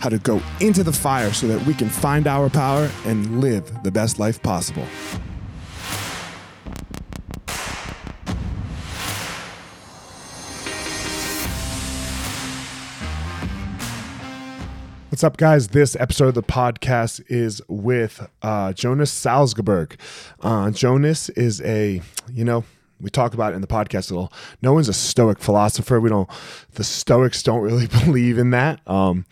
how to go into the fire so that we can find our power and live the best life possible. What's up, guys? This episode of the podcast is with uh, Jonas Salzgeber. Uh, Jonas is a, you know, we talk about it in the podcast a little. No one's a Stoic philosopher. We don't. The Stoics don't really believe in that. Um,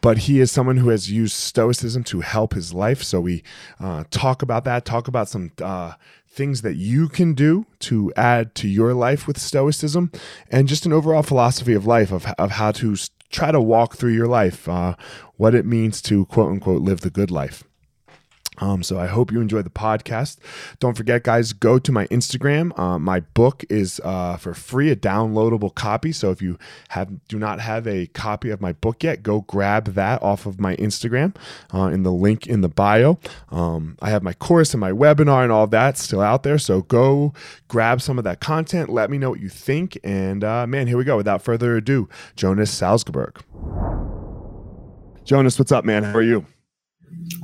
but he is someone who has used Stoicism to help his life. So we uh, talk about that, talk about some uh, things that you can do to add to your life with Stoicism, and just an overall philosophy of life of, of how to try to walk through your life, uh, what it means to quote unquote live the good life. Um, so I hope you enjoy the podcast. Don't forget, guys, go to my Instagram. Uh, my book is uh, for free, a downloadable copy. So if you have do not have a copy of my book yet, go grab that off of my Instagram uh, in the link in the bio. Um, I have my course and my webinar and all that still out there. So go grab some of that content. Let me know what you think. And uh, man, here we go. Without further ado, Jonas Salzgeber. Jonas, what's up, man? How are you?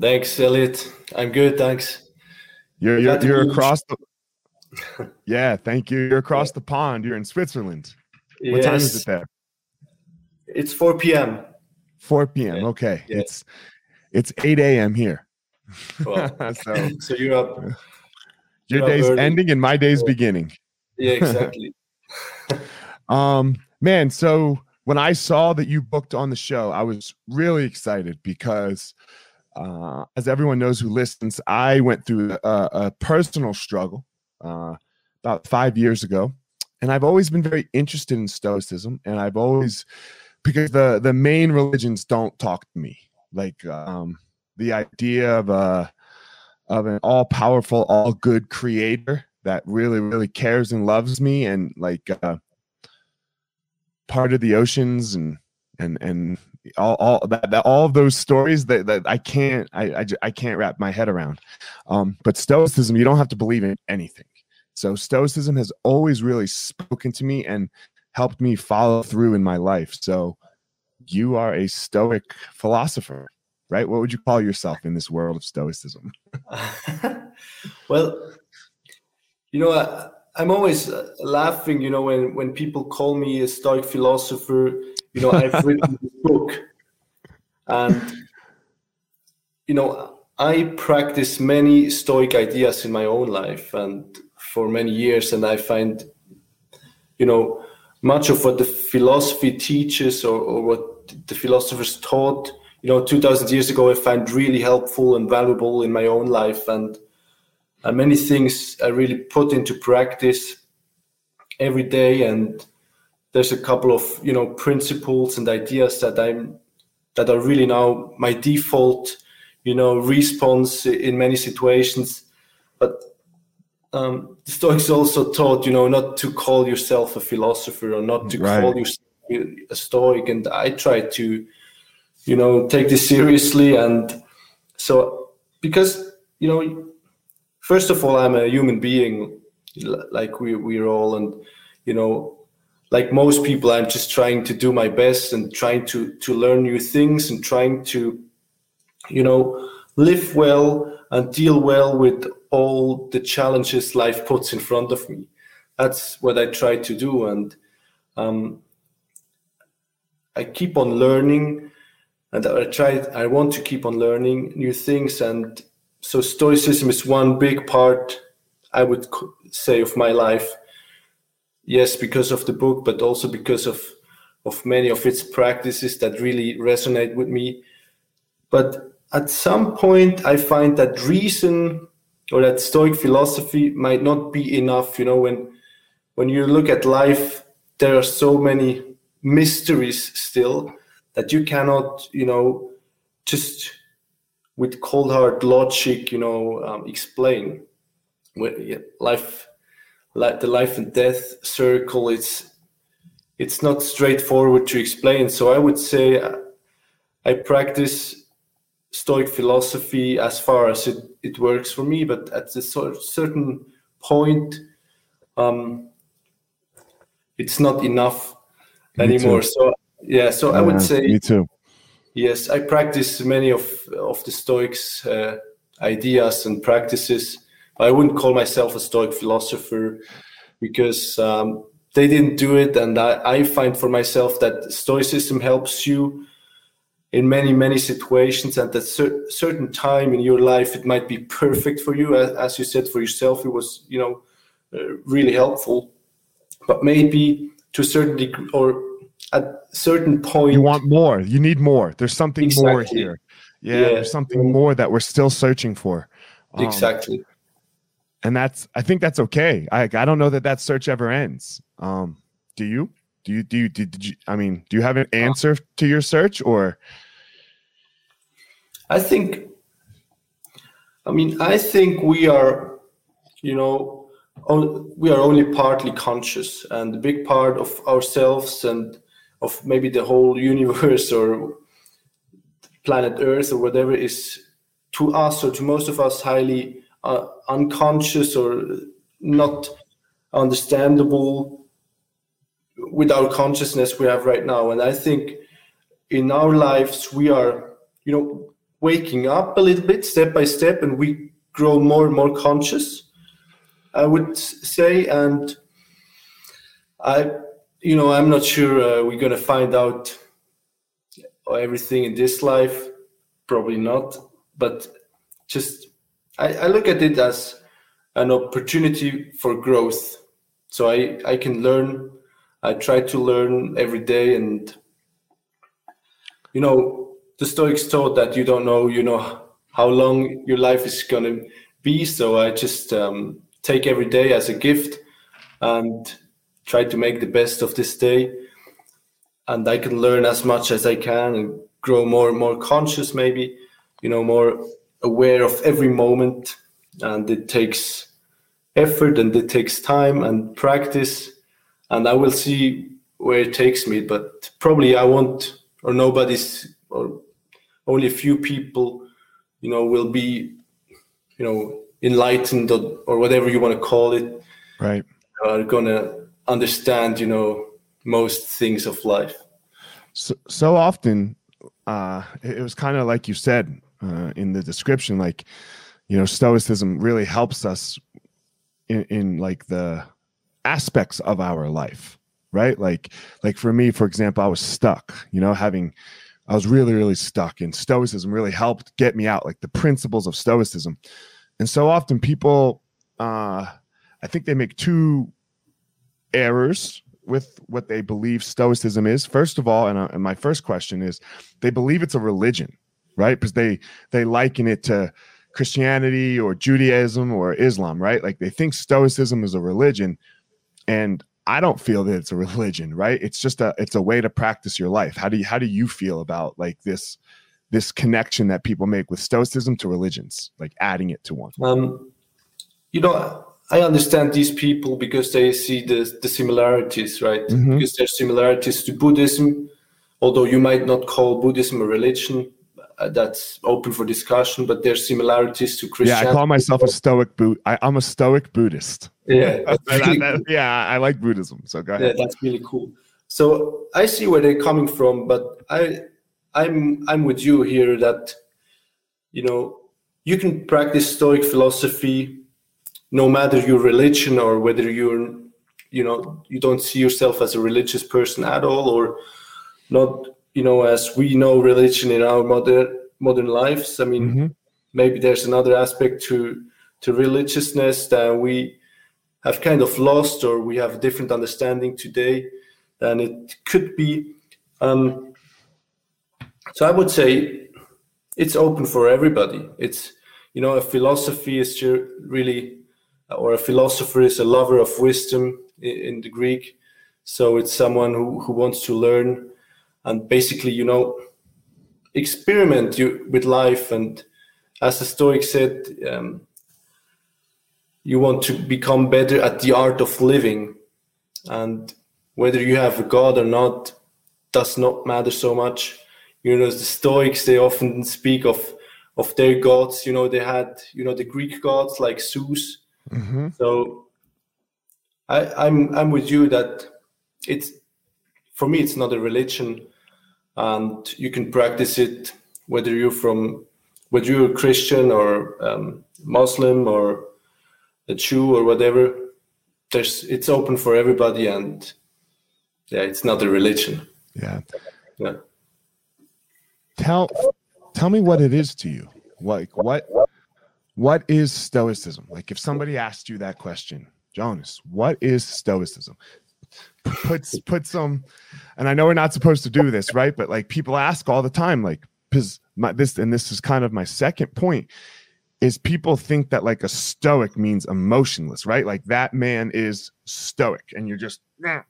Thanks, Elliot. I'm good, thanks. You're you're, you're across the Yeah, thank you. You're across the pond. You're in Switzerland. What yes. time is it there? It's 4 p.m. 4 p.m. Okay. Yeah. It's it's 8 a.m. here. Well, so, so you're up. Your you're day's up ending and my day's beginning. Yeah, exactly. um, man, so when I saw that you booked on the show, I was really excited because uh, as everyone knows who listens, I went through a, a personal struggle uh, about five years ago, and I've always been very interested in Stoicism, and I've always because the the main religions don't talk to me. Like um, the idea of a of an all powerful, all good creator that really really cares and loves me, and like uh, part of the oceans and and and all all that, that all those stories that, that I can't I, I, I can't wrap my head around. Um, but Stoicism, you don't have to believe in anything. So Stoicism has always really spoken to me and helped me follow through in my life. So you are a Stoic philosopher, right? What would you call yourself in this world of Stoicism? well, you know, I, I'm always uh, laughing, you know, when, when people call me a Stoic philosopher you know i've written this book. And you know i practice many stoic ideas in my own life and for many years and i find you know much of what the philosophy teaches or, or what the philosophers taught you know 2000 years ago i find really helpful and valuable in my own life. And and many things i really put into practice every day. And there's a couple of you know principles and ideas that i'm that are really now my default you know response in many situations but um, the Stoics also taught, you know, not to call yourself a philosopher or not to right. call yourself a Stoic. And I try to, you know, take this seriously. And so, because, you know, first of all, I'm a human being, like we we're all, and you know, like most people, I'm just trying to do my best and trying to to learn new things and trying to, you know, live well and deal well with all the challenges life puts in front of me. That's what I try to do, and um, I keep on learning, and I try. I want to keep on learning new things, and so Stoicism is one big part. I would say of my life. Yes, because of the book, but also because of of many of its practices that really resonate with me. But at some point, I find that reason or that Stoic philosophy might not be enough. You know, when when you look at life, there are so many mysteries still that you cannot, you know, just with cold hard logic, you know, um, explain. life, like the life and death circle, it's it's not straightforward to explain. So I would say I practice Stoic philosophy as far as it, it works for me, but at a certain point, um, it's not enough me anymore. Too. So yeah, so yeah, I would say me too. Yes, I practice many of of the Stoics' uh, ideas and practices. I wouldn't call myself a Stoic philosopher because um, they didn't do it, and I, I find for myself that Stoicism helps you in many many situations and at cer- certain time in your life it might be perfect for you. As, as you said for yourself it was you know uh, really helpful. But maybe to a certain degree or at certain point you want more. You need more. There's something exactly. more here. Yeah, yeah, there's something more that we're still searching for. Um, exactly and that's i think that's okay. I i don't know that that search ever ends. Um do you? Do you do you did, did you i mean do you have an uh, answer to your search or? I think i mean i think we are you know we are only partly conscious and a big part of ourselves and of maybe the whole universe or planet earth or whatever is to us or to most of us highly uh, unconscious or not understandable with our consciousness we have right now. And I think in our lives, we are, you know, waking up a little bit step by step and we grow more and more conscious, I would say. And I, you know, I'm not sure uh, we're going to find out everything in this life. Probably not. But just, I, I look at it as an opportunity for growth. So I, I can learn I try to learn every day, and you know, the Stoics taught that you don't know, you know, how long your life is gonna be. So I just um, take every day as a gift and try to make the best of this day. And I can learn as much as I can and grow more and more conscious, maybe, you know, more aware of every moment. And it takes effort and it takes time and practice and I will see where it takes me. But probably I won't, or nobody's, or only a few people, you know, will be, you know, enlightened or, or whatever you want to call it. Right. Are gonna understand, you know, most things of life. So, so often, uh, it was kind of like you said uh, in the description, like, you know, Stoicism really helps us in, in like the aspects of our life right? Like like for me for example i was stuck you know having i was really really stuck and stoicism really helped get me out like the principles of stoicism. And so often people uh i think they make two errors with what they believe stoicism is. First of all and, uh, and my first question is they believe it's a religion right because they they liken it to christianity or judaism or islam right like they think stoicism is a religion and I don't feel that it's a religion, right? It's just a it's a way to practice your life. How do you how do you feel about like this this connection that people make with stoicism to religions, like adding it to one? Um, you know, I understand these people because they see the the similarities, right? Mhm. Because there's similarities to Buddhism, although you might not call Buddhism a religion. Uh, that's open for discussion, but there's similarities to Christianity. Yeah. I call myself a stoic boot. I, I'm a stoic Buddhist. Yeah, That- really that- yeah, I like Buddhism. So go ahead. yeah, that's really cool. So I see where they're coming from, but I I'm I'm with you here that you know you can practice Stoic philosophy no matter your religion or whether you're you know you don't see yourself as a religious person at all or not you know as we know religion in our modern modern lives. I mean Mhm. maybe there's another aspect to to religiousness that we have kind of lost or we have a different understanding today than it could be um, so i would say it's open for everybody it's you know a philosophy is really or a philosopher is a lover of wisdom in, in the greek so it's someone who, who wants to learn and basically you know experiment you with life. And as the stoic said um, you want to become better at the art of living. And whether you have a god or not does not matter so much. You know the stoics they often speak of of their gods. You know they had you know the greek gods like zeus. Mhm. so i i'm i'm with you that it's for me it's not a religion and you can practice it whether you're from whether you're a christian or um, muslim or a jew or whatever there's it's open for everybody and yeah it's not a religion Yeah. yeah Tell tell me what it is to you. Like what what is stoicism? Like if somebody asked you that question, Jonas, what is stoicism? Put put some and I know we're not supposed to do this, right? But like people ask all the time, like because my this and this is kind of my second point is people think that like a stoic means emotionless, right? Like that man is stoic and you're just "Nah."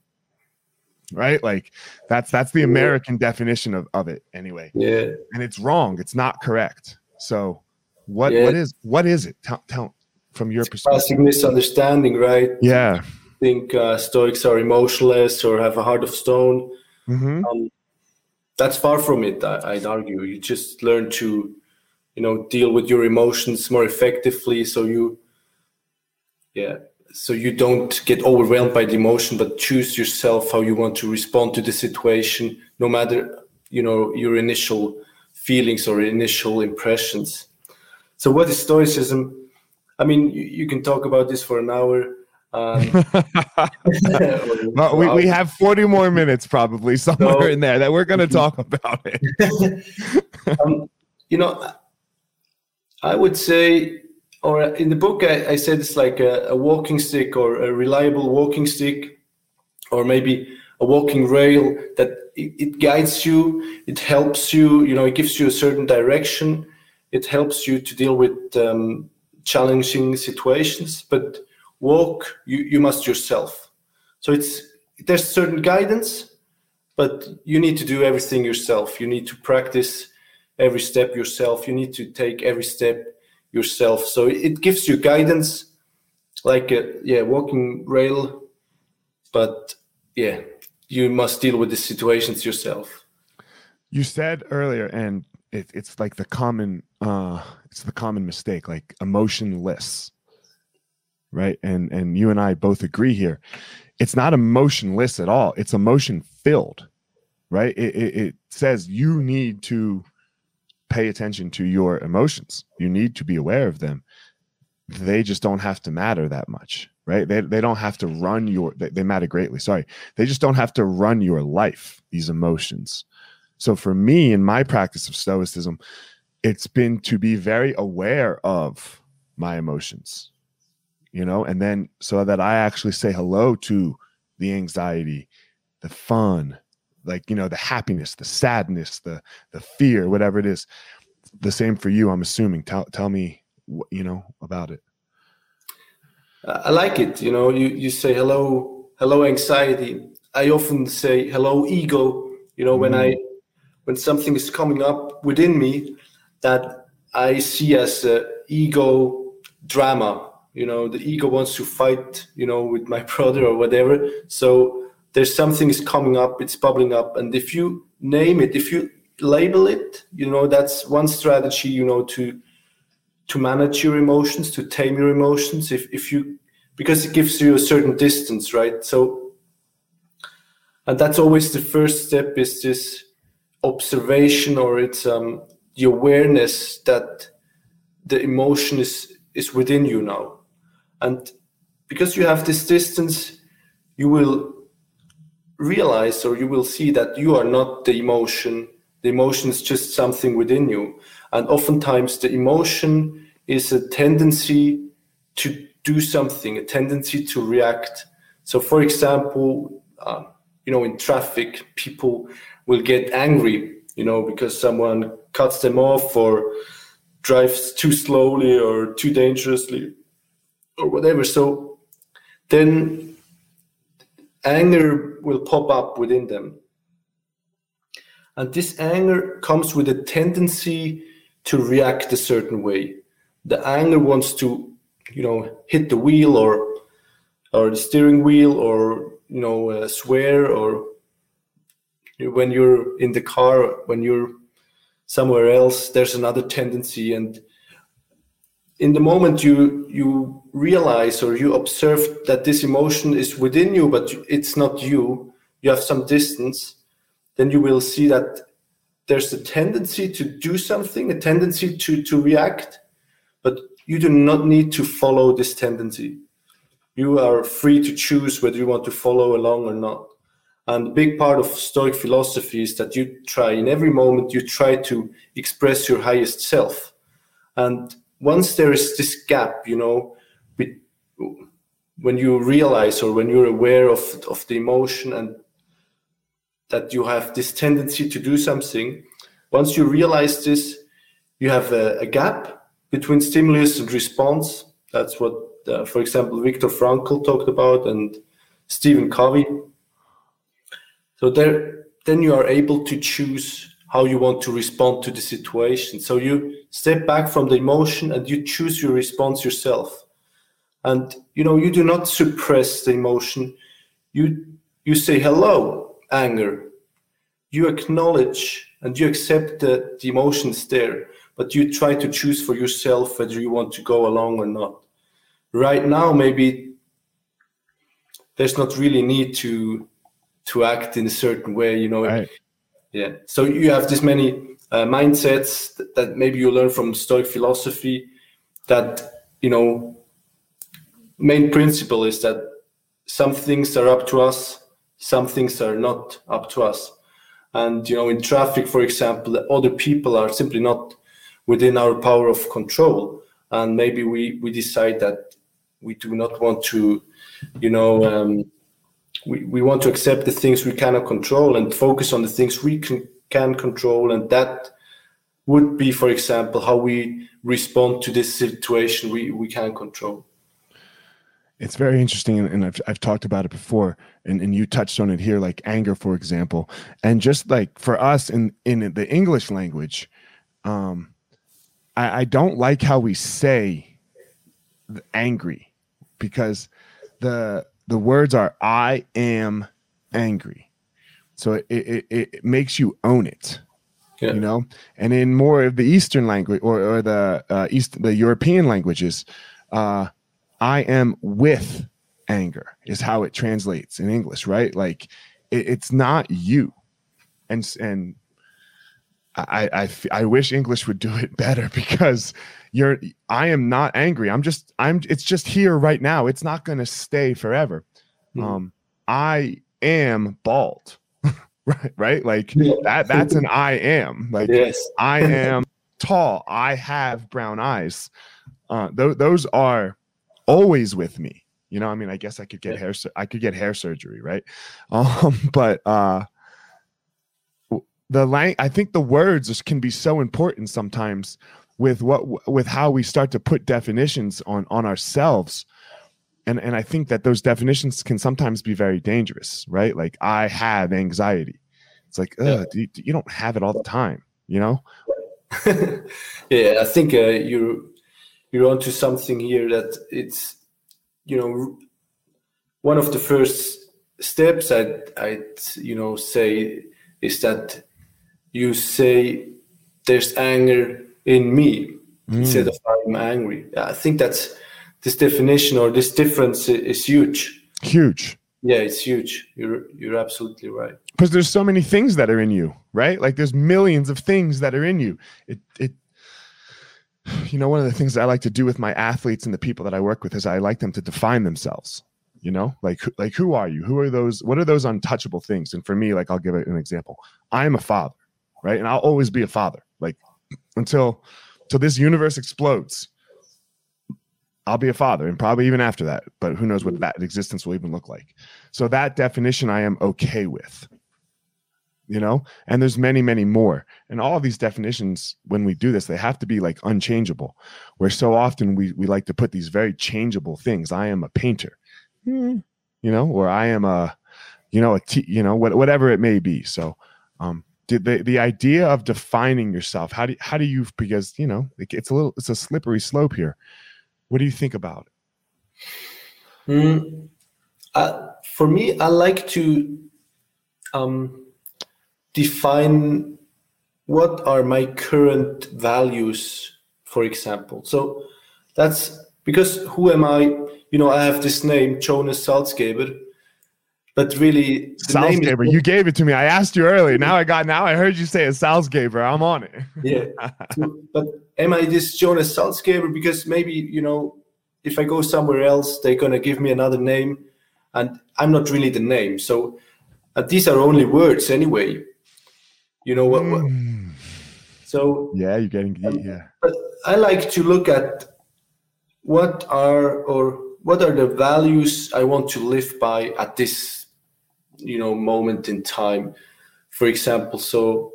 right? Like that's that's the American definition of, of it anyway. yeah And it's wrong. It's not correct. So what Yeah. what is what is it? Tell, tell from your perspective. classic misunderstanding right Yeah. Think uh, stoics are emotionless or have a heart of stone. Hmm that's far from it I, i'd argue. You just learn to you know deal with your emotions more effectively so you yeah so you don't get overwhelmed by the emotion but choose yourself how you want to respond to the situation no matter you know your initial feelings or initial impressions. So what is stoicism? I mean you, you can talk about this for an hour um, well, we, we have 40 more minutes probably somewhere No. in there that we're going to talk about it. um, you know, I would say, or in the book, I, I said it's like a, a walking stick or a reliable walking stick, or maybe a walking rail that it, it guides you, it helps you, you know, it gives you a certain direction, it helps you to deal with um, challenging situations, but walk you, you must yourself. So it's there's certain guidance, but you need to do everything yourself. You need to practice every step yourself. You need to take every step yourself. So it gives you guidance, like a yeah walking rail, but yeah, you must deal with the situations yourself. You said earlier, and it, it's like the common, uh, it's the common mistake, like emotionless, right? And and you and I both agree here. It's not emotionless at all. It's emotion filled, right? It, it, it says you need to pay attention to your emotions. You need to be aware of them. They just don't have to matter that much, right? They, they don't have to run your, they, they matter greatly. Sorry. They just don't have to run your life, these emotions. So for me, in my practice of Stoicism, it's been to be very aware of my emotions, you know, and then so that I actually say hello to the anxiety, the fun, like you know, the happiness, the sadness, the the fear, whatever it is. The same for you, I'm assuming. Tell tell me, you know, about it. I like it. You know, you, you say hello, hello anxiety. I often say hello ego. You know, when I mm-hmm. when something is coming up within me that I see as ego drama. You know the ego wants to fight you know with my brother or whatever. So there's something is coming up it's bubbling up. And if you name it if you label it you know that's one strategy you know to to manage your emotions to tame your emotions. If if you because it gives you a certain distance right? So and that's always the first step is this observation or it's um the awareness that the emotion is is within you now and because you have this distance you will realize or you will see that you are not the emotion. The emotion is just something within you. And oftentimes the emotion is a tendency to do something a tendency to react. So for example uh, you know in traffic people will get angry you know because someone cuts them off or drives too slowly or too dangerously or whatever. So then anger will pop up within them. And this anger comes with a tendency to react a certain way. The anger wants to, you know, hit the wheel or or the steering wheel or you know uh, swear or when you're in the car when you're somewhere else there's another tendency and in the moment you you realize or you observe that this emotion is within you but it's not you you have some distance then you will see that there's a tendency to do something a tendency to to react but you do not need to follow this tendency. You are free to choose whether you want to follow along or not. And a big part of stoic philosophy is that you try in every moment you try to express your highest self. And once there is this gap, you know, when you realize or when you're aware of, of the emotion and that you have this tendency to do something, once you realize this, you have a, a gap between stimulus and response. That's what, uh, for example, Viktor Frankl talked about and Stephen Covey. So there, then you are able to choose how you want to respond to the situation. So you step back from the emotion and you choose your response yourself. And you know, you do not suppress the emotion. You you say hello, anger. You acknowledge and you accept that the emotion is there, but you try to choose for yourself whether you want to go along or not. Right now, maybe there's not really need to to act in a certain way. You know, right. Yeah. So you have this many uh, mindsets that, maybe you learn from Stoic philosophy. That you know, main principle is that some things are up to us, some things are not up to us. And you know, in traffic, for example, other people are simply not within our power of control. And maybe we we decide that we do not want to, you know. Um, we, we want to accept the things we cannot control and focus on the things we can, can control. And that would be for example how we respond to this situation we, we can control. It's very interesting and I've, I've talked about it before and, and you touched on it here like anger for example. And just like for us in in the english language um i, I don't like how we say angry because the the words are I am angry. So it, it, it makes you own it. Yeah. You know, and in more of the Eastern language or, or the uh, East, the European languages, uh, I am with anger is how it translates in English, right? Like it, it's not you, and and I, I I wish English would do it better because you're i am not angry. I'm just i'm it's just here right now. It's not going to stay forever. Mm-hmm. um i am bald. Right right? Like yeah. that that's an i am. Like yes. i am tall. I have brown eyes. Uh th- those are always with me. You know i mean i guess i could get yeah. hair i could get hair surgery right? Um but uh the lang i think the words can be so important sometimes with what with how we start to put definitions on on ourselves. And and i think that those definitions can sometimes be very dangerous right? Like i have anxiety. It's like yeah. you, you, don't have it all the time you know? Yeah i think uh, you you're onto something here that it's you know one of the first steps I'd, I'd you know say is that you say there's anger in me mm. instead of I'm angry. I think that's this definition or this difference is huge. Huge. Yeah, it's huge. You're you're absolutely right. Because there's so many things that are in you, right? Like there's millions of things that are in you. It it you know, one of the things I like to do with my athletes and the people that I work with is I like them to define themselves. You know, like like who are you? Who are those? What are those untouchable things? And for me, like I'll give an example. I am a father, right? And I'll always be a father, like until until this universe explodes. I'll be a father, and probably even after that. But who knows what that existence will even look like? So that definition, I am okay with you know and there's many many more and all of these definitions when we do this they have to be like unchangeable where so often we we like to put these very changeable things i am a painter mm. you know or i am a you know a t- you know what, whatever it may be so um the, the idea of defining yourself how do how do you because you know it, it's a little it's a slippery slope here what do you think about it mm, uh, for me i like to um define what are my current values, for example. So that's because who am I? You know, I have this name, Jonas Salzgeber, but really, Salzgeber. Is- you gave it to me. I asked you earlier. Now I got. Now I heard you say a Salzgeber. I'm on it. yeah, but am I just this Jonas Salzgeber? Because maybe you know, if I go somewhere else, they're gonna give me another name, and I'm not really the name. So uh, these are only words anyway. You know what? what mm. So yeah, you're getting yeah. But I like to look at what are or what are the values I want to live by at this you know moment in time. For example, so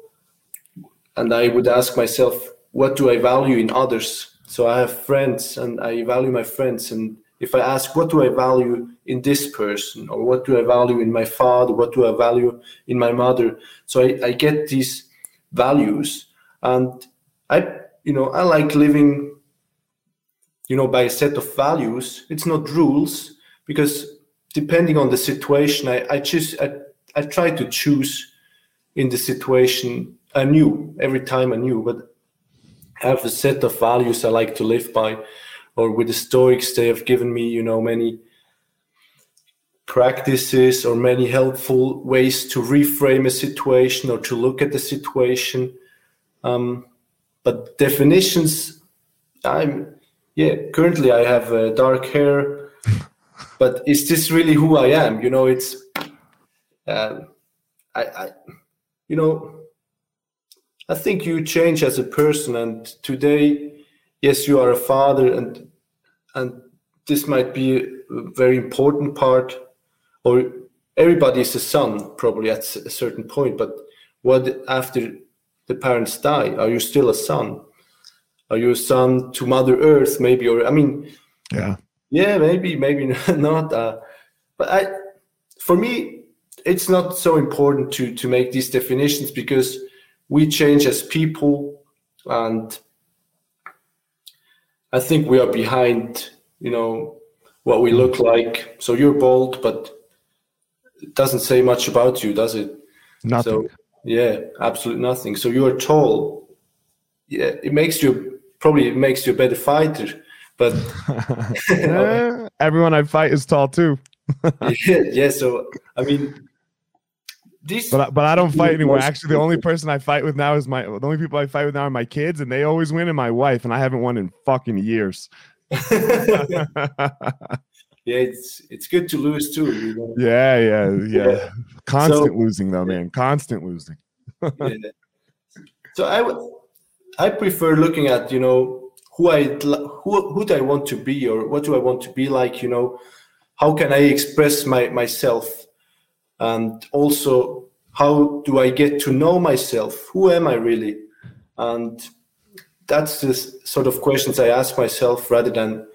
and I would ask myself, what do I value in others? So I have friends and I value my friends and if I ask what do I value in this person or what do I value in my father, what do I value in my mother, so I, I get these values and I you know I like living you know by a set of values. It's not rules because depending on the situation, I, I choose I, I try to choose in the situation anew every time anew, but I have a set of values I like to live by or with the Stoics, they have given me, you know, many practices or many helpful ways to reframe a situation or to look at the situation. Um, but definitions, I'm, yeah, currently I have uh, dark hair, but is this really who I am? You know, it's, uh, I, I, you know, I think you change as a person, and today yes, you are a father, and and this might be a very important part, or everybody is a son probably at a certain point. But what after the parents die? Are you still a son? Are you a son to Mother Earth? Maybe, or I mean, yeah, yeah, maybe, maybe not. Uh, but I, for me, it's not so important to to make these definitions because we change as people and I think we are behind, you know, what we look like. So you're bald, but it doesn't say much about you, does it? Nothing. So, yeah, absolutely nothing. So you are tall. Yeah, it makes you probably it makes you a better fighter. But everyone I fight is tall too. yeah, yeah. So I mean, this, but but I don't fight anymore. Actually, the only person I fight with now is my the only people I fight with now are my kids, and they always win, and my wife, and I haven't won in fucking years. yeah, it's it's good to lose too. You know? Yeah, yeah, yeah. yeah. Constant so, losing though, man. Constant losing. yeah. So I would I prefer looking at you know who I who who do I want to be or what do I want to be like. You know, how can I express my myself? And also how do i get to know myself? Who am i really? And that's the sort of questions i ask myself rather than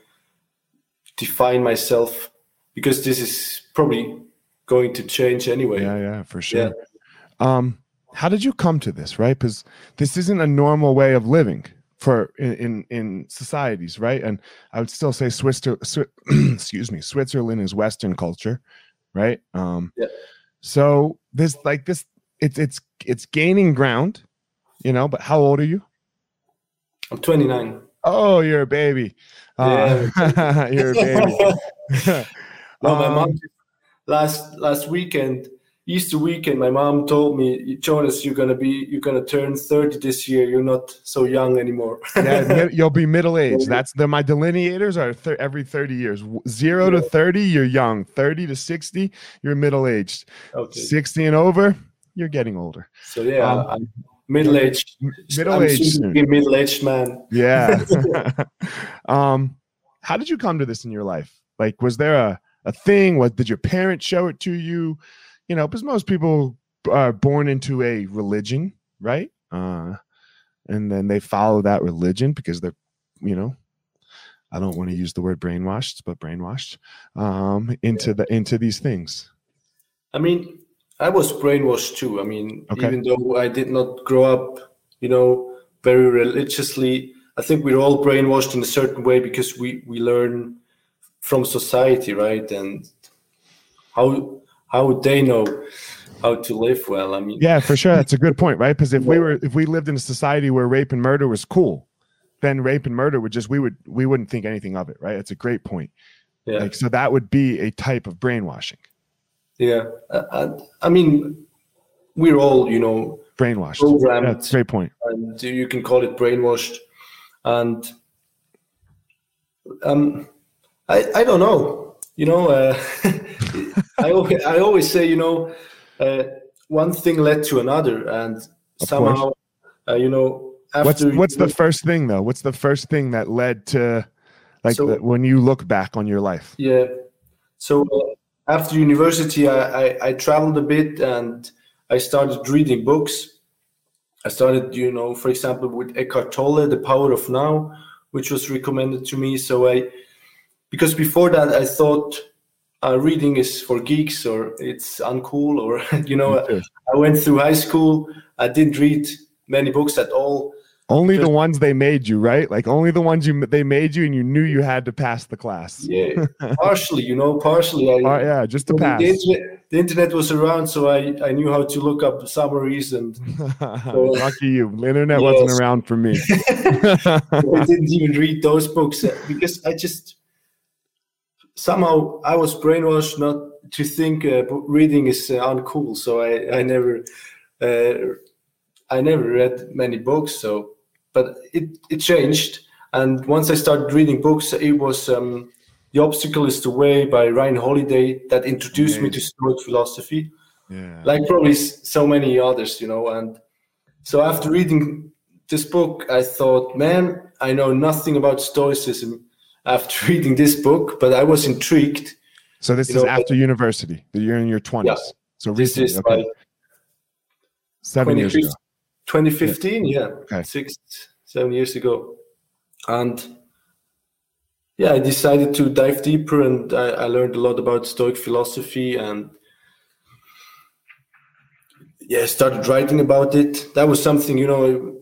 define myself because this is probably going to change anyway. Yeah yeah for sure. Yeah. um how did you come to this right? Because this isn't a normal way of living for in, in, in societies, right? And I would still say Swiss, excuse me, Switzerland is Western culture, right? Um, Yeah. So this like this, it's it's it's gaining ground, you know. But how old are you? I'm 29. Oh, you're a baby. Uh, you're a baby. No, my Um, mom last last weekend, Easter weekend, my mom told me, Jonas, you're gonna be you're gonna turn 30 this year. You're not so young anymore. yeah, you'll be middle aged. That's the my delineators are thir- every 30 years. Zero to 30, you're young. 30 to 60, you're middle aged. okay. 60 and over, you're getting older. So yeah, Um, I'm middle aged. Middle aged. Middle aged man. Yeah. um, how did you come to this in your life? Like, was there a, a thing? What did your parents show it to you? You know, because most people are born into a religion, right? Uh, and then they follow that religion because they're, you know, I don't want to use the word brainwashed, but brainwashed um, into the into these things. I mean, I was brainwashed too. I mean, Okay. even though I did not grow up, you know, very religiously, I think we're all brainwashed in a certain way because we we learn from society, right? And how how would they know how to live well? I mean, Yeah, for sure. That's a good point, right? Because if we were if we lived in a society where rape and murder was cool, then rape and murder would just we would we wouldn't think anything of it, right? It's a great point. yeah, Like so that would be a type of brainwashing. yeah. Uh, I mean, we're all, you know, Brainwashed. Programmed. Yeah, that's a great point. and you can call it brainwashed and um i i don't know you know uh, i always, i always say you know uh, one thing led to another and somehow uh, you know after What's what's the first thing though? What's the first thing that led to like So- the, when you look back on your life? Yeah. So uh, after university, I, I, I traveled a bit and I started reading books. I started, you know, for example, with Eckhart Tolle, The Power of Now, which was recommended to me. So I, because before that, I thought uh, reading is for geeks or it's uncool or, you know, Me too. I went through high school. I didn't read many books at all. Only the ones they made you, right? Like only the ones you they made you and you knew you had to pass the class. Yeah, partially, you know, partially. I, Uh, yeah, just to pass. The internet, the internet was around, so I, I knew how to look up summaries, and Lucky you. The internet wasn't around for me. I didn't even read those books uh, because I just somehow I was brainwashed not to think uh, reading is uh, uncool. So I I never uh, I never read many books. So, but it it changed, and once I started reading books, it was. Um, the Obstacle is the Way by Ryan Holiday that introduced me to Stoic philosophy. yeah. like probably so many others, you know. And so after reading this book, I thought, man, I know nothing about Stoicism after reading this book, but I was intrigued. so this you is know, after university. that You're in your 20s. Yeah, So This is okay. like seven years ago. 2015, yeah, Okay. six, seven years ago. And yeah, I decided to dive deeper and I, I learned a lot about Stoic philosophy and yeah, I started writing about it. That was something, you know,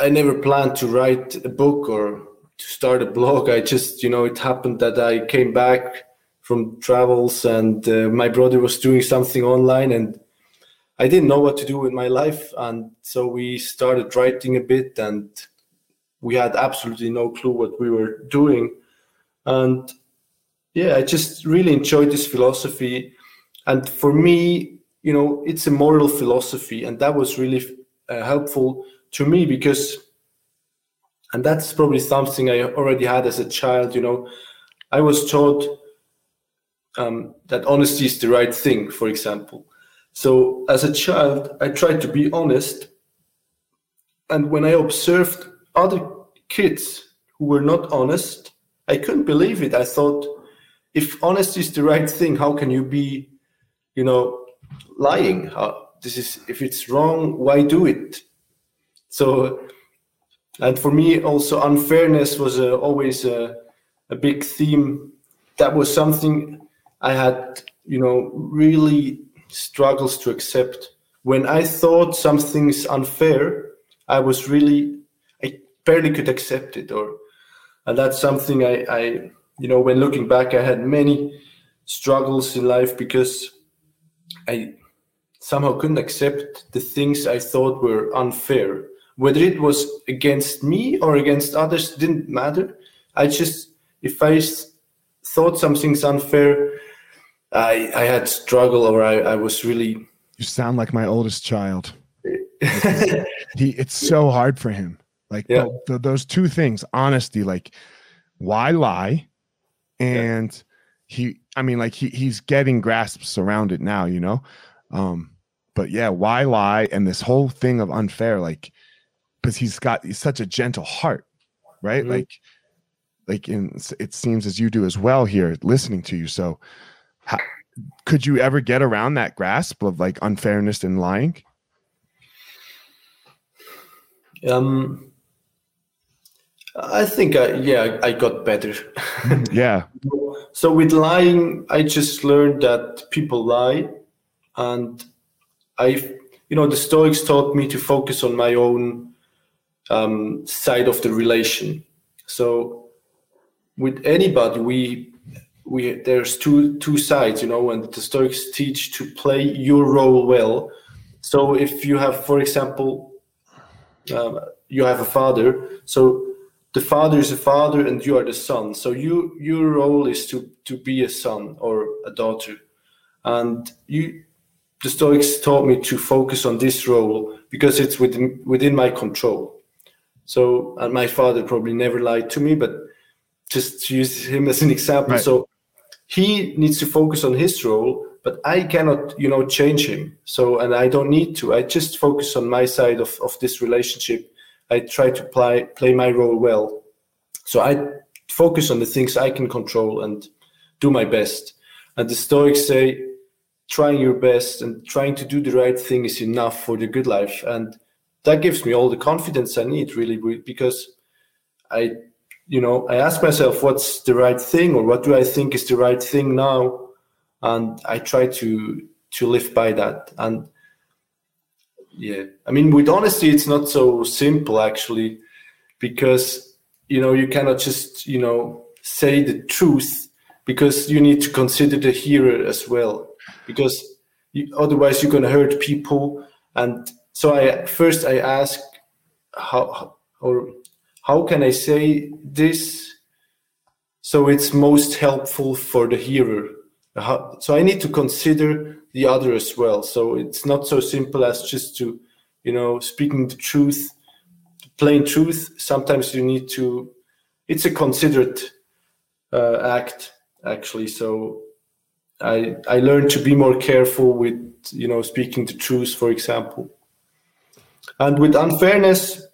I never planned to write a book or to start a blog. I just, you know, it happened that I came back from travels and uh, my brother was doing something online and I didn't know what to do with my life. And so we started writing a bit and we had absolutely no clue what we were doing. And yeah, I just really enjoyed this philosophy. And for me, you know, it's a moral philosophy. And that was really uh, helpful to me because, and that's probably something I already had as a child, you know, I was taught um, that honesty is the right thing, for example. So as a child, I tried to be honest. And when I observed other kids who were not honest, I couldn't believe it. I thought, if honesty is the right thing, how can you be, you know, lying? How, this is if it's wrong, why do it? So, and for me also unfairness was uh, always a, a big theme. That was something I had, you know, really struggles to accept. When I thought something's unfair, I was really, I, barely could accept it or and that's something I, I you know when looking back i had many struggles in life because i somehow couldn't accept the things i thought were unfair whether it was against me or against others didn't matter. I just if i thought something's unfair i i had struggle or i, I was really you sound like my oldest child. He it's so hard for him. Like yeah. the, the, those two things honesty like why lie? And yeah. he i mean like he, he's getting grasps around it now you know? Um but yeah why lie and this whole thing of unfair like because he's got he's such a gentle heart right mm-hmm. like like in it seems as you do as well here listening to you so how, could you ever get around that grasp of like unfairness and lying um I think, I, yeah, I got better. yeah. So with lying, I just learned that people lie, and I, you know, the Stoics taught me to focus on my own um, side of the relation. So with anybody, we we there's two two sides, you know, and the Stoics teach to play your role well. So if you have, for example, um, you have a father, so the father is a father and you are the son so you your role is to to be a son or a daughter and you the stoics taught me to focus on this role because it's within within my control so and my father probably never lied to me but just to use him as an example right. so he needs to focus on his role but i cannot you know change him so and i don't need to i just focus on my side of, of this relationship I try to play play my role well. So I focus on the things I can control and do my best. And the Stoics say trying your best and trying to do the right thing is enough for the good life. And that gives me all the confidence I need really because I you know I ask myself what's the right thing or what do I think is the right thing now? And I try to to live by that. And yeah i mean with honesty it's not so simple actually because you know you cannot just you know say the truth because you need to consider the hearer as well. Because you, otherwise you're going to hurt people and so i first i ask how or how can i say this so it's most helpful for the hearer how, so i need to consider the other as well. So it's not so simple as just to, you know, speaking the truth, plain truth. Sometimes you need to. It's a considered uh, act actually. So I I learned to be more careful with you know speaking the truth, for example. And with unfairness,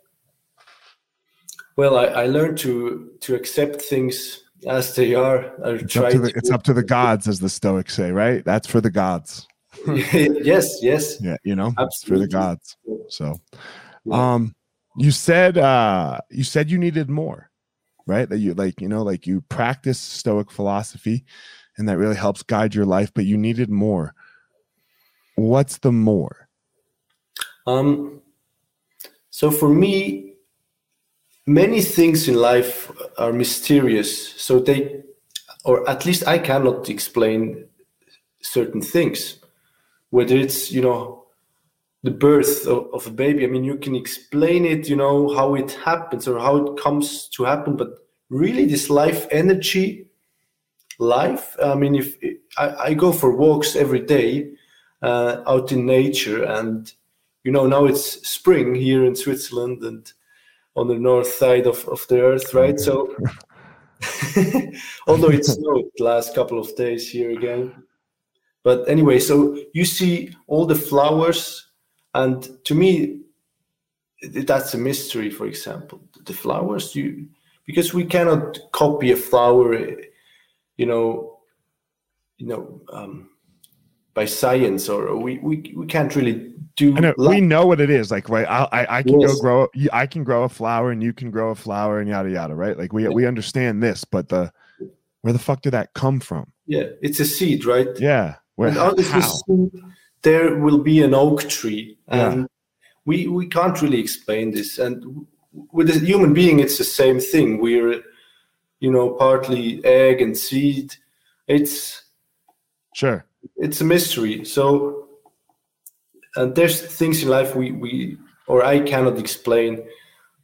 well, I, I learned to to accept things as they are. It's up, the, it's, up to the, gods, as the Stoics say, right? That's for the gods. yes, yes. Yeah, you know, Absolutely. for the gods. So, um, you said uh, you said you needed more, right? That you like, you know, like you practice Stoic philosophy, and that really helps guide your life. But you needed more. What's the more? Um. So for me, many things in life are mysterious. So they, or at least I cannot explain certain things whether it's you know the birth of, of, a baby i mean you can explain it you know how it happens or how it comes to happen but really this life energy life i mean if i, I go for walks every day uh, out in nature and you know now it's spring here in switzerland and on the north side of, of the earth right so although it snowed the last couple of days here again but anyway, so you see all the flowers, and to me, that's a mystery. For example, the flowers you because we cannot copy a flower, you know, you know, um, by science, or we we, we can't really do. Know, we know what it is. Like, right? I I, I can yes. go grow. I can grow a flower, and you can grow a flower, and yada yada. Right? Like we we understand this, but the where the fuck did that come from? Yeah, it's a seed, right? Yeah. Where, of seed, there will be an oak tree, and yeah. we we can't really explain this. And with a human being, it's the same thing. We're, you know, partly egg and seed. It's sure. It's a mystery. So, and there's things in life we we or I cannot explain,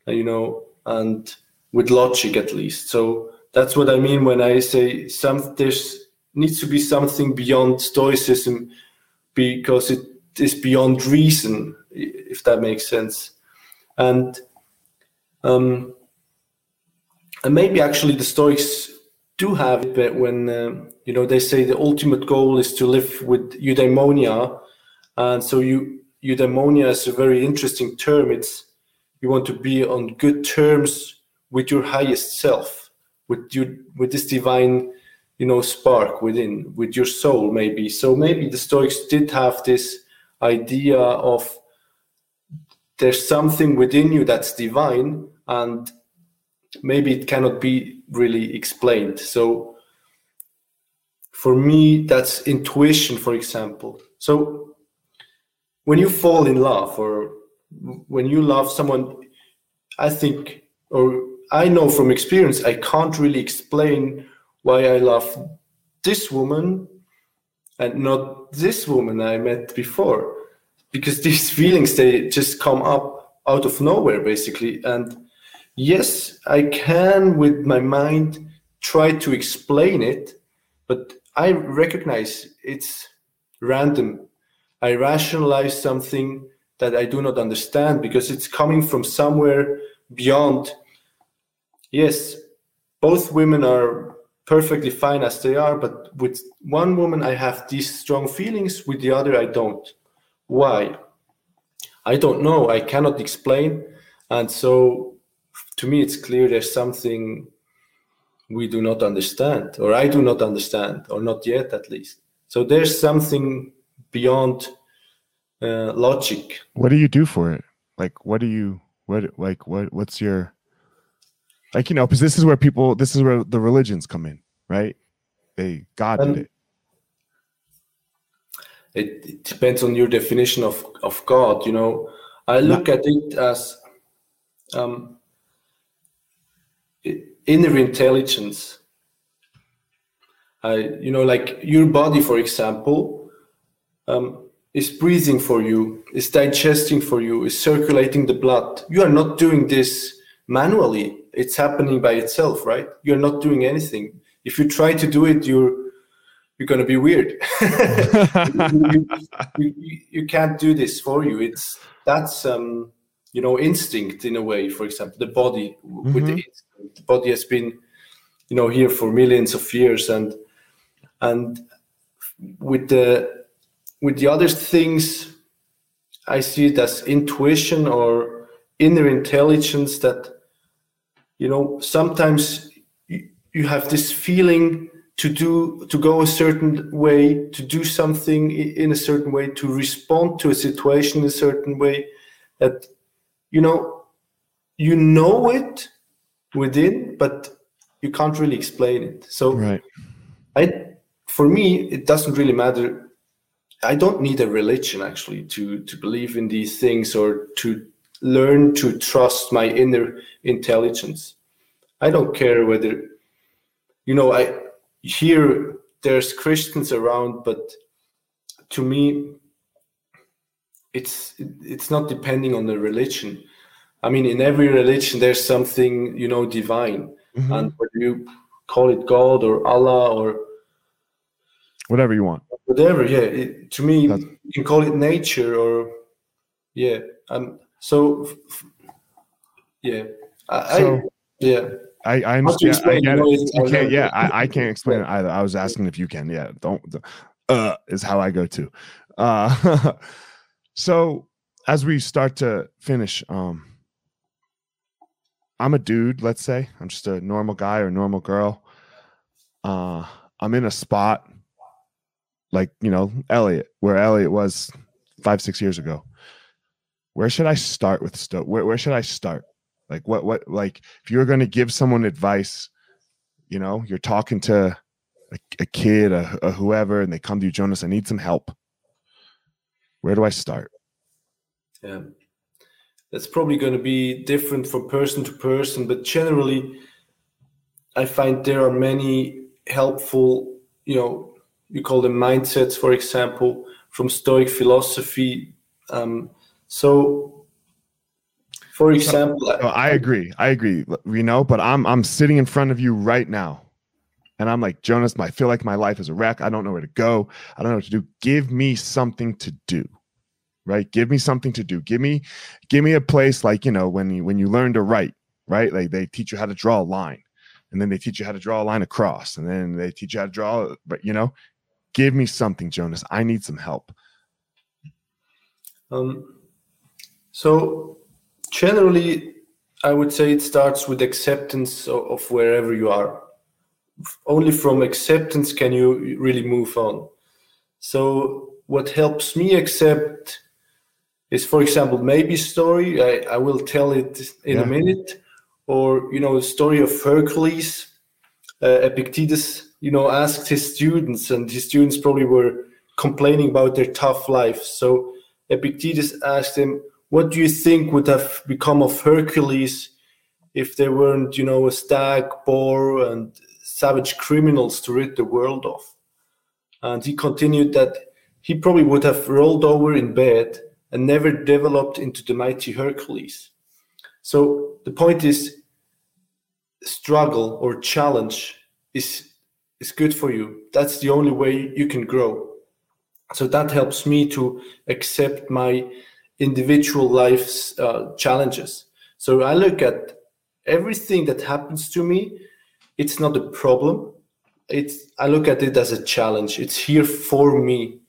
you know, and with logic at least. So that's what I mean when I say some there's needs to be something beyond stoicism because it is beyond reason, if that makes sense. And um, and maybe actually the Stoics do have it, but when um, you know they say the ultimate goal is to live with eudaimonia, and so you eudaimonia is a very interesting term. It's you want to be on good terms with your highest self, with you with this divine, you know, spark within, with your soul, maybe. So maybe the Stoics did have this idea of there's something within you that's divine and maybe it cannot be really explained so for me that's intuition for example so when you fall in love or when you love someone i think or i know from experience i can't really explain why i love this woman and not this woman i met before because these feelings they just come up out of nowhere basically. And yes i can with my mind try to explain it but i recognize it's random i rationalize something that i do not understand because it's coming from somewhere beyond yes both women are perfectly fine as they are but with one woman i have these strong feelings with the other i don't why? I don't know. I cannot explain. And so to me, it's clear there's something we do not understand, or I do not understand, or not yet at least. So there's something beyond uh, logic. What do you do for it? Like, what do you, what, like, what, what's your, like, you know, because this is where people, this is where the religions come in, right? They, God did it it, it depends on your definition of, of God. You know, I look at it as um, inner intelligence. I, you know, like your body, for example, um, is breathing for you, is digesting for you, is circulating the blood. You are not doing this manually. It's happening by itself, right? You're not doing anything. If you try to do it, you're you're going to be weird. you, you, you, can't do this for you. It's that's um, you know instinct in a way. For example, the body mm-hmm. with the, mm-hmm. the body has been you know here for millions of years, and and with the with the other things, I see it as intuition or inner intelligence that you know sometimes you, you have this feeling to do to go a certain way to do something in a certain way to respond to a situation in a certain way that you know you know it within but you can't really explain it. So right. I for me it doesn't really matter i don't need a religion actually to to believe in these things or to learn to trust my inner intelligence i don't care whether you know i here there's Christians around, but to me, it's it's not depending on the religion. I mean, in every religion, there's something you know divine, mm-hmm. and whether you call it God or Allah or whatever you want, whatever, yeah. It, to me, That's... you can call it nature or yeah. Um. So yeah, I, so, I yeah. I, I understand. I get it. You can't, yeah, I, I can't explain it either. I was asking if you can. Yeah, don't. Uh, is how I go to. Uh, so as we start to finish, um, I'm a dude. Let's say I'm just a normal guy or normal girl. Uh, I'm in a spot like you know Elliot, where Elliot was five six years ago. Where should I start with Sto? Where where should I start? Like what what like if you're going to give someone advice, you know, you're talking to a, a kid, a, a whoever, and they come to you, Jonas, I need some help. Where do I start? Yeah. that's probably going to be different from person to person, but generally, I find there are many helpful, you know, you call them mindsets, for example, from Stoic philosophy. Um, so, for example, I agree. I agree. You know, but I'm I'm sitting in front of you right now, and I'm like Jonas. I feel like my life is a wreck. I don't know where to go. I don't know what to do. Give me something to do right give me something to do give me give me a place like you know when you when you learn to write right like they teach you how to draw a line and then they teach you how to draw a line across and then they teach you how to draw but you know give me something jonas i need some help um so generally i would say it starts with acceptance of, wherever you are only from acceptance can you really move on so what helps me accept is, for example, maybe story. I, I will tell it in yeah. a minute, or you know, the story of Hercules. Uh, Epictetus, you know, asked his students, and his students probably were complaining about their tough life. So Epictetus asked him, "What do you think would have become of Hercules if there weren't, you know, a stag, boar, and savage criminals to rid the world of?" And he continued that he probably would have rolled over in bed and never developed into the mighty Hercules. So the point is, struggle or challenge is is good for you. That's the only way you can grow. So that helps me to accept my individual life's uh, challenges. So I look at everything that happens to me. It's not a problem. It's I look at it as a challenge. It's here for me.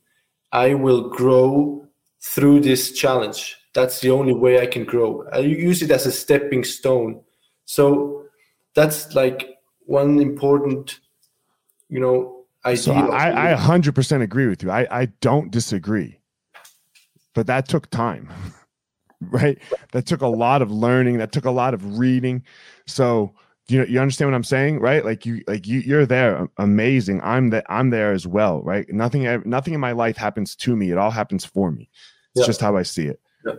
I will grow through this challenge. That's the only way I can grow. I use it as a stepping stone. So that's like one important, you know, idea. So I, I 100% agree with you. I, I don't disagree. But that took time, right? That took a lot of learning. That took a lot of reading. So you know, you understand what I'm saying, right? Like you, like you, you're there, amazing. I'm that, I'm there as well, right? Nothing, nothing in my life happens to me. It all happens for me. It's yeah. just how I see it. Yeah.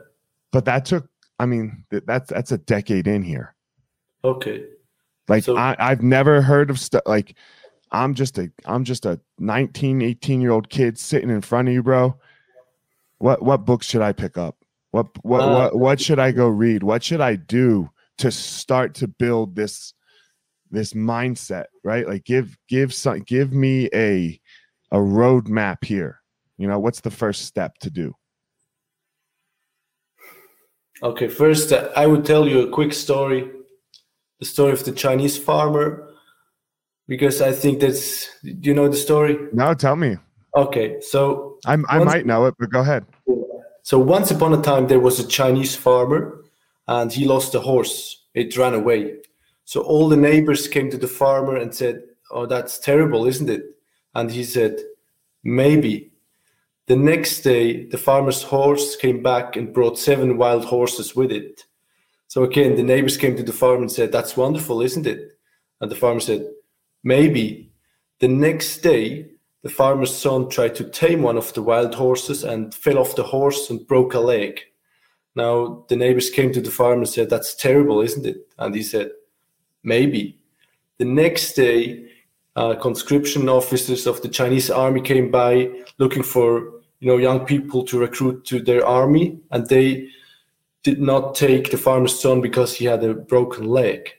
But that took, I mean, that's that's a decade in here. Okay. Like so, I, I've never heard of stuff like I'm just a I'm just a 19, 18 year old kid sitting in front of you, bro. What what books should I pick up? What what uh, what what should I go read? What should I do to start to build this this mindset, right? Like give give some give me a a roadmap here. You know, what's the first step to do? Okay, first uh, I would tell you a quick story, the story of the Chinese farmer, because I think that's you know the story. No, tell me. Okay, so I'm, I once, might know it, but go ahead. So once upon a time, there was a Chinese farmer, and he lost a horse. It ran away. So all the neighbors came to the farmer and said, "Oh, that's terrible, isn't it?" And he said, "Maybe." The next day, the farmer's horse came back and brought seven wild horses with it. So again, the neighbors came to the farm and said, That's wonderful, isn't it? And the farmer said, Maybe. The next day, the farmer's son tried to tame one of the wild horses and fell off the horse and broke a leg. Now, the neighbors came to the farmer and said, That's terrible, isn't it? And he said, Maybe. The next day, uh, conscription officers of the Chinese army came by looking for you know young people to recruit to their army and they did not take the farmer's son because he had a broken leg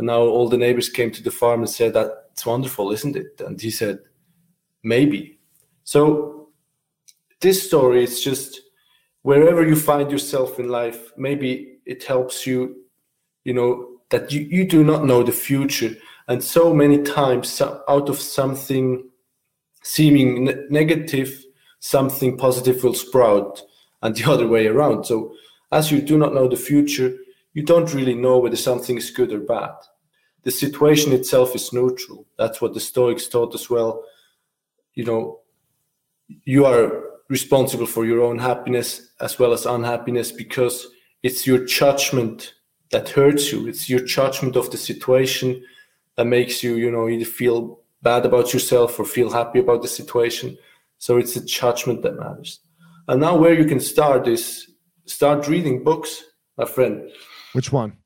and now all the neighbors came to the farm and said that's wonderful isn't it and he said maybe so this story is just wherever you find yourself in life maybe it helps you you know that you, you do not know the future and so many times out of something seeming ne- negative something positive will sprout and the other way around. So, as you do not know the future, you don't really know whether something is good or bad. The situation itself is neutral. That's what the Stoics taught as well. You know, you are responsible for your own happiness as well as unhappiness because it's your judgment that hurts you. It's your judgment of the situation that makes you, you know, either feel bad about yourself or feel happy about the situation. So it's the judgment that matters. And now where you can start is start reading books, my friend. Which one?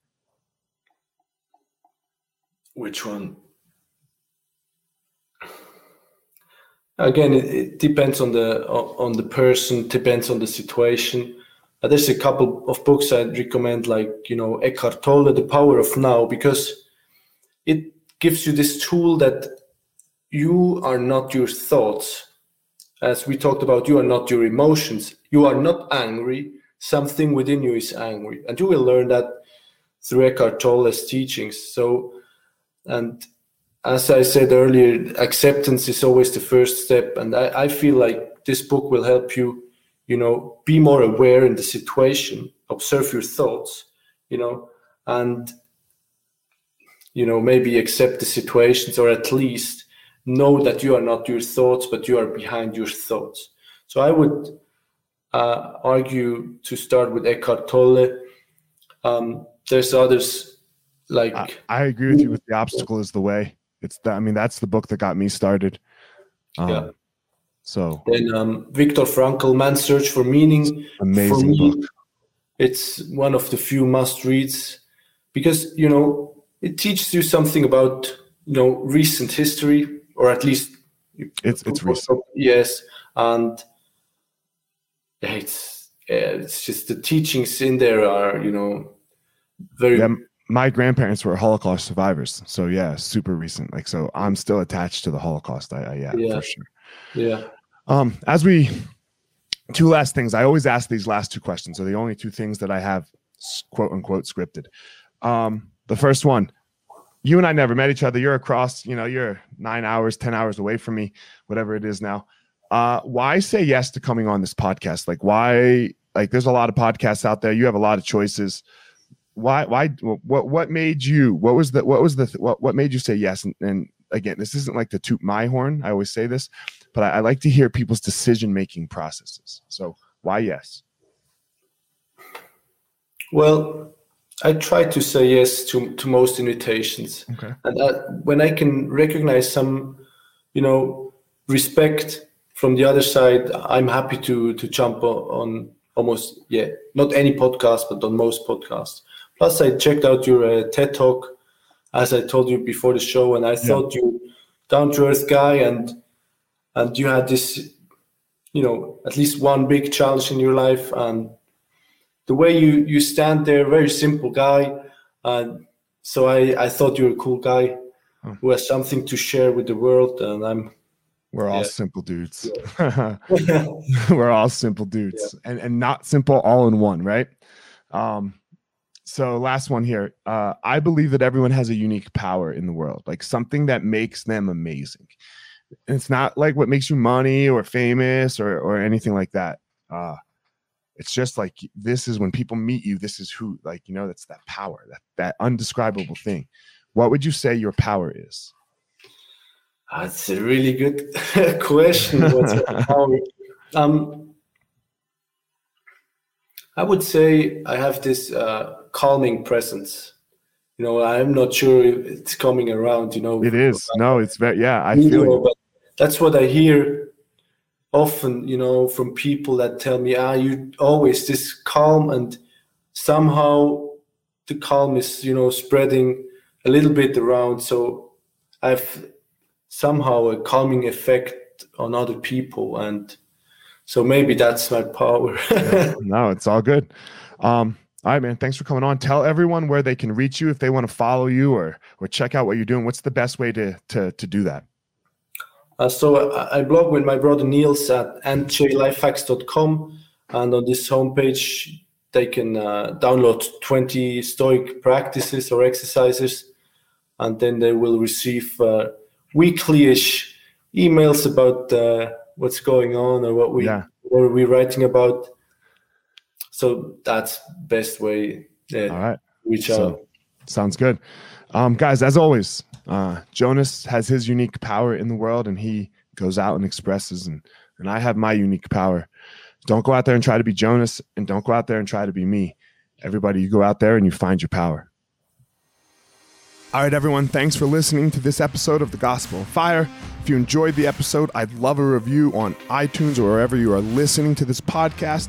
Which one? Again, it, it depends on the on the person, depends on the situation. Uh, there's a couple of books I'd recommend, like you know Eckhart Tolle, The Power of Now, because it gives you this tool that you are not your thoughts. As we talked about, you are not your emotions. You are not angry. Something within you is angry, and you will learn that through Eckhart Tolle's teachings. So, and as I said earlier, acceptance is always the first step, and I, I feel like this book will help you you know be more aware in the situation observe your thoughts you know and you know maybe accept the situations or at least know that you are not your thoughts but you are behind your thoughts. So i would uh, argue to start with eckhart tolle. Um, there's others like I, I, agree with you with the obstacle is the way it's that i mean that's the book that got me started um, yeah so then um, Viktor Frankl, Man's Search for Meaning. Amazing for me, book. It's one of the few must reads because you know it teaches you something about you know recent history or at least it's it's recent. Yes, and it's it's just the teachings in there are you know very. Yeah, my grandparents were Holocaust survivors, so yeah, super recent. Like, so I'm still attached to the Holocaust. I, I yeah, yeah, for sure. Yeah. Um, as we two last things, I always ask these last two questions. Are the only two things that I have quote unquote scripted. Um, the first one, you and I never met each other. You're across, you know, you're nine hours, 10 hours away from me, whatever it is now. Uh, why say yes to coming on this podcast? Like, why, like, there's a lot of podcasts out there. You have a lot of choices. Why, why, what, what made you, what was the, what was the, what, what made you say yes? And, and again, this isn't like to toot my horn. I always say this, but I, I like to hear people's decision making processes. So why yes? Well, I try to say yes to, to most invitations. Okay. And I, when I can recognize some, you know, respect from the other side, I'm happy to to jump on almost yeah, not any podcast, but on most podcasts. Plus, I checked out your uh, TED talk, as I told you before the show, and I yeah. thought you down to earth guy and and you had this you know at least one big challenge in your life and the way you you stand there very simple guy and so i i thought you were a cool guy oh. who has something to share with the world and i'm we're all yeah. simple dudes yeah. we're all simple dudes yeah. and and not simple all in one right um so last one here uh i believe that everyone has a unique power in the world like something that makes them amazing it's not like what makes you money or famous or or anything like that. Uh it's just like this is when people meet you, this is who like you know that's that power, that that undescribable thing. What would you say your power is? That's a really good question. What's power? Um, I would say I have this uh, calming presence. You know i'm not sure if it's coming around you know. It is. No it's very yeah i feel know, but that's what i hear often you know from people that tell me ah you always this calm and somehow the calm is you know spreading a little bit around. So i've somehow a calming effect on other people and so maybe that's my power. No it's all good. Um all right, man. Thanks for coming on. Tell everyone where they can reach you if they want to follow you or or check out what you're doing. What's the best way to to to do that? Uh, so I, I blog with my brother Nils at njlifehacks.com, and on this homepage they can uh, download 20 Stoic practices or exercises, and then they will receive uh, weekly-ish emails about uh, what's going on or what we yeah. what we're writing about so that's best way yeah, all right. reach so, out. sounds good. Um, guys as always uh, jonas has his unique power in the world and he goes out and expresses and and i have my unique power. Don't go out there and try to be jonas and don't go out there and try to be me. Everybody you go out there and you find your power. All right, everyone, thanks for listening to this episode of The Gospel of Fire. If you enjoyed the episode, I'd love a review on iTunes or wherever you are listening to this podcast.